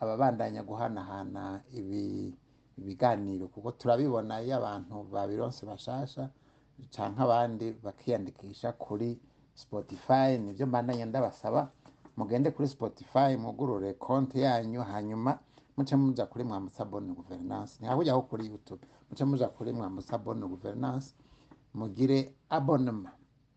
ababandanya guhanahana ibi ibiganiro kuko turabibona iyo abantu babironse bashasha cyangwa abandi bakiyandikisha kuri Spotify nibyo mbandanye ndabasaba mugende kuri Spotify mugurure konti yanyu hanyuma muce muja kuri mwambutsa bonne gouvernance ntihahujyaho kuri YouTube muce muja kuri mwambutsa bonne gouvernance mugire abonema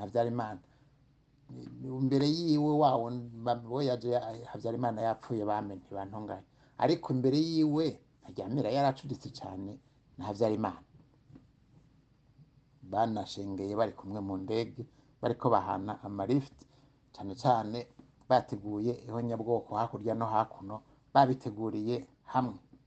habyarimana imbere yiwe wawo bo habyarimana yapfuye bamenye bantunganya ariko imbere yiwe ntaryamira yaracuditse cyane na habyarimana banashengeye bari kumwe mu ndege bariko bahana amalifuti cyane cyane bateguye iho ihonyabwoko hakurya no hakuno babiteguriye hamwe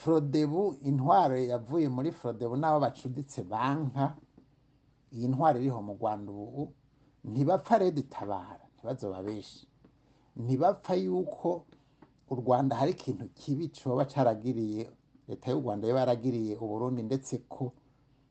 forodebu intwaro yavuye muri forodebu n'abo bacuditse banka iyi ntwaro iriho mu rwanda ubu ntibapfa rero itabara ntibazoba benshi ntibapfa yuko u rwanda hari ikintu kibi cyoba caragiriye leta y'u rwanda yaba yaragiriye uburundi ndetse ko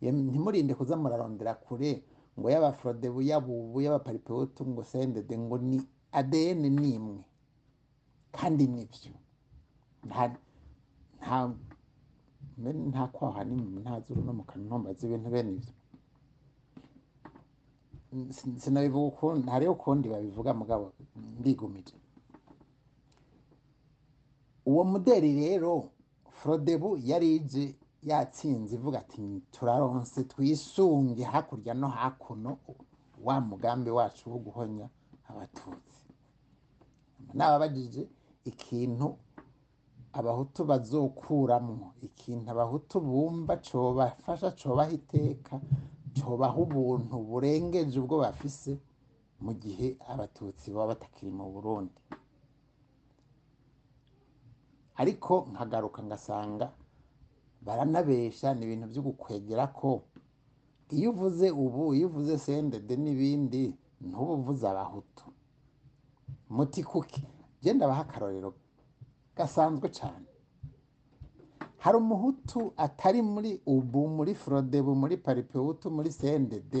ntimurinde kuza murarondera kure ngo y'abafurode y'abubu y'abaparipe utu ngo sendede ngo ni ADN ni imwe kandi nibyo nta nta kwaha ni mu ntazuru no mu kanwa mbaze ibintu bene ibyo sinabivuga ukundi hariho ukundi babivuga mugabo ndigumije uwo muderi rero forodebu yari ije yatsinze ivuga ati turaronse twisunge hakurya no hakuno wa mugambi wacu wo guhonya abatutsi nababagije ikintu abahutu bazokuramwo ikintu abahutu bumva cobafasha cobaha iteka cobaha ubuntu burengeje ubwo bafise mu gihe abatutsi baba batakiri mu burundi ariko nkagaruka ngasanga baranabesha ni ibintu byo gukwegera ko iyo uvuze ubu iyo uvuze sendede n'ibindi ntubuvuze abahutu muti kuki genda abaha akarorero gasanzwe cyane hari umuhutu atari muri ubu muri forodebu muri paripewutu muri sendede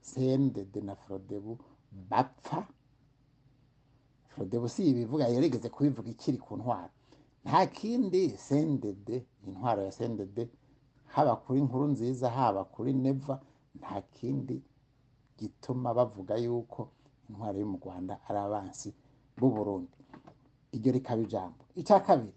sendede na forodebu bapfa forodebu si ibivuga yarigeze kubivuga ikiri ku ntwaro nta kindi sendede intwaro ya sendede haba kuri inkuru nziza haba kuri neva nta kindi gituma bavuga yuko intwari yo mu rwanda ari abansi b'u burundi iryo rikaba ijambo icya kabiri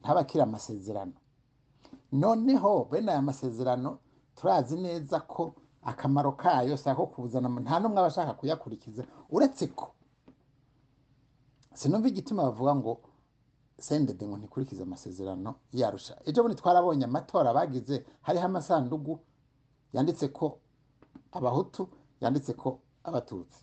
ntabakira amasezerano noneho bene aya masezerano turazi neza ko akamaro kayo si ako kuzana nta n'umwe aba ashaka kuyakurikiza uretse ko sinumva igituma bavuga ngo sendede ngo ntikurikize amasezerano yarusha ejo bundi twarabonye amatora bagize hariho amasandugu yanditse ko abahutu yanditse ko abatutsi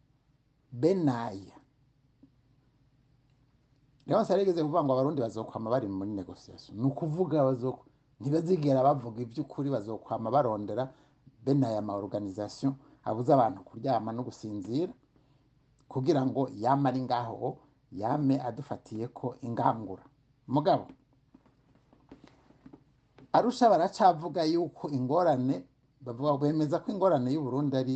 benaya rero yarigeze kuvuga ngo abarundi bazokwama bari muri negosiyasiyo ni ukuvuga ntibazigera bavuga iby'ukuri bazokwama barondera bene aya maoruganizasiyo abuze abantu kuryama no gusinzira kugira ngo yame ari ngaho yame adufatiye ko ingangura mugabo arusha baracavuga yuko ingorane bavuga bemeza ko ingorane y’u y'uburundi ari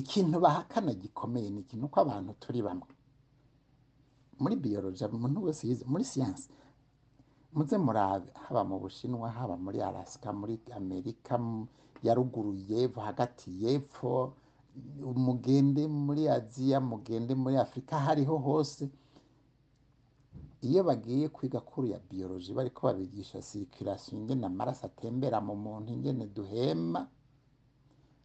ikintu bahakana gikomeye ni ikintu uko abantu turi bamwe muri biyoroja umuntu wese yize muri siyansi muze murabe haba mu bushinwa haba muri araska muri amerika ya ruguru y'epfo hagati y'epfo umugende muri aziya mugende muri afurika aho ariho hose iyo bagiye kwiga kuri ya biyoroji bari ko babigisha sirikirasiyo ingene amaraso atembera mu muntu ingene duhema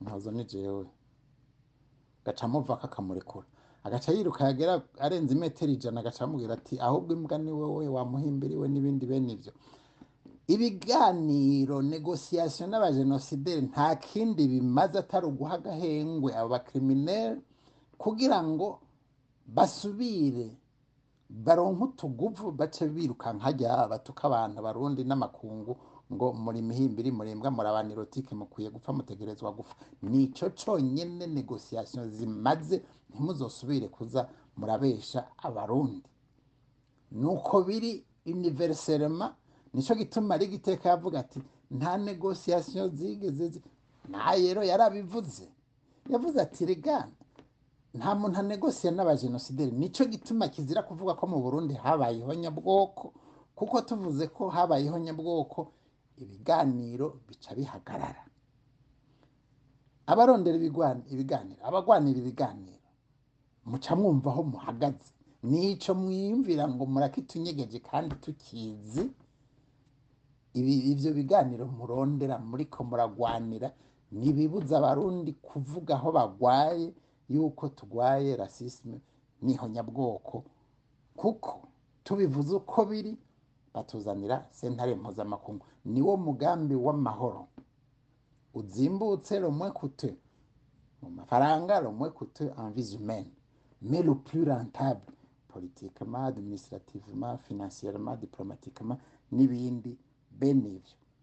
ntozo ni jewe agaca amuva akakamurekura agaca yiruka yagera arenze imetero ijana agaca amubwira ati ahubwo imbwa ni wowe wamuhimbiriwe n'ibindi bene ibyo ibiganiro negosiyasiyo n'abajenosideri nta kindi bimaze atari uguha agahengwe aba bakirimineri kugira ngo basubire baronke utuguvu bace biruka nkajya batuka abantu barundi n'amakungu ngo muri mihimbiri murembwa murabanirotike mukwiye gupfa mutegerezwa gupfa nico conyene negosiyasiyo zimaze ntimuzosubire kuza murabesha abarundi nuko biri univerisema nicyo gituma rigiteka yavuga ati nta negosiyasiyo zigeze ntayero yarabivuze yavuze ati regana nta muntu anegosiye n'abajenosideri nicyo gituma kizira kuvuga ko mu burundi habayeho nyabwoko kuko tuvuze ko habayeho nyabwoko ibiganiro bica bihagarara abarondera ibiganiro abagwanira ibiganiro muca mwumva aho muhagaze nicyo mwiyumvira ngo murakitunyegeje kandi tukizi ibyo biganiro murondera muri ko muragwanira ntibibuza abarundi kuvuga aho bagwaye yuko turwaye rasisime n'ihonyabwoko kuko tubivuze uko biri batuzanira sentare mpuzamakungu wo mugambi w'amahoro uzimbutse rumwe kute mu mafaranga rumwe kute envisumene mais le plus rentable politiquement administrativement financièrement diplomatiquement n'ibindi bene ibyo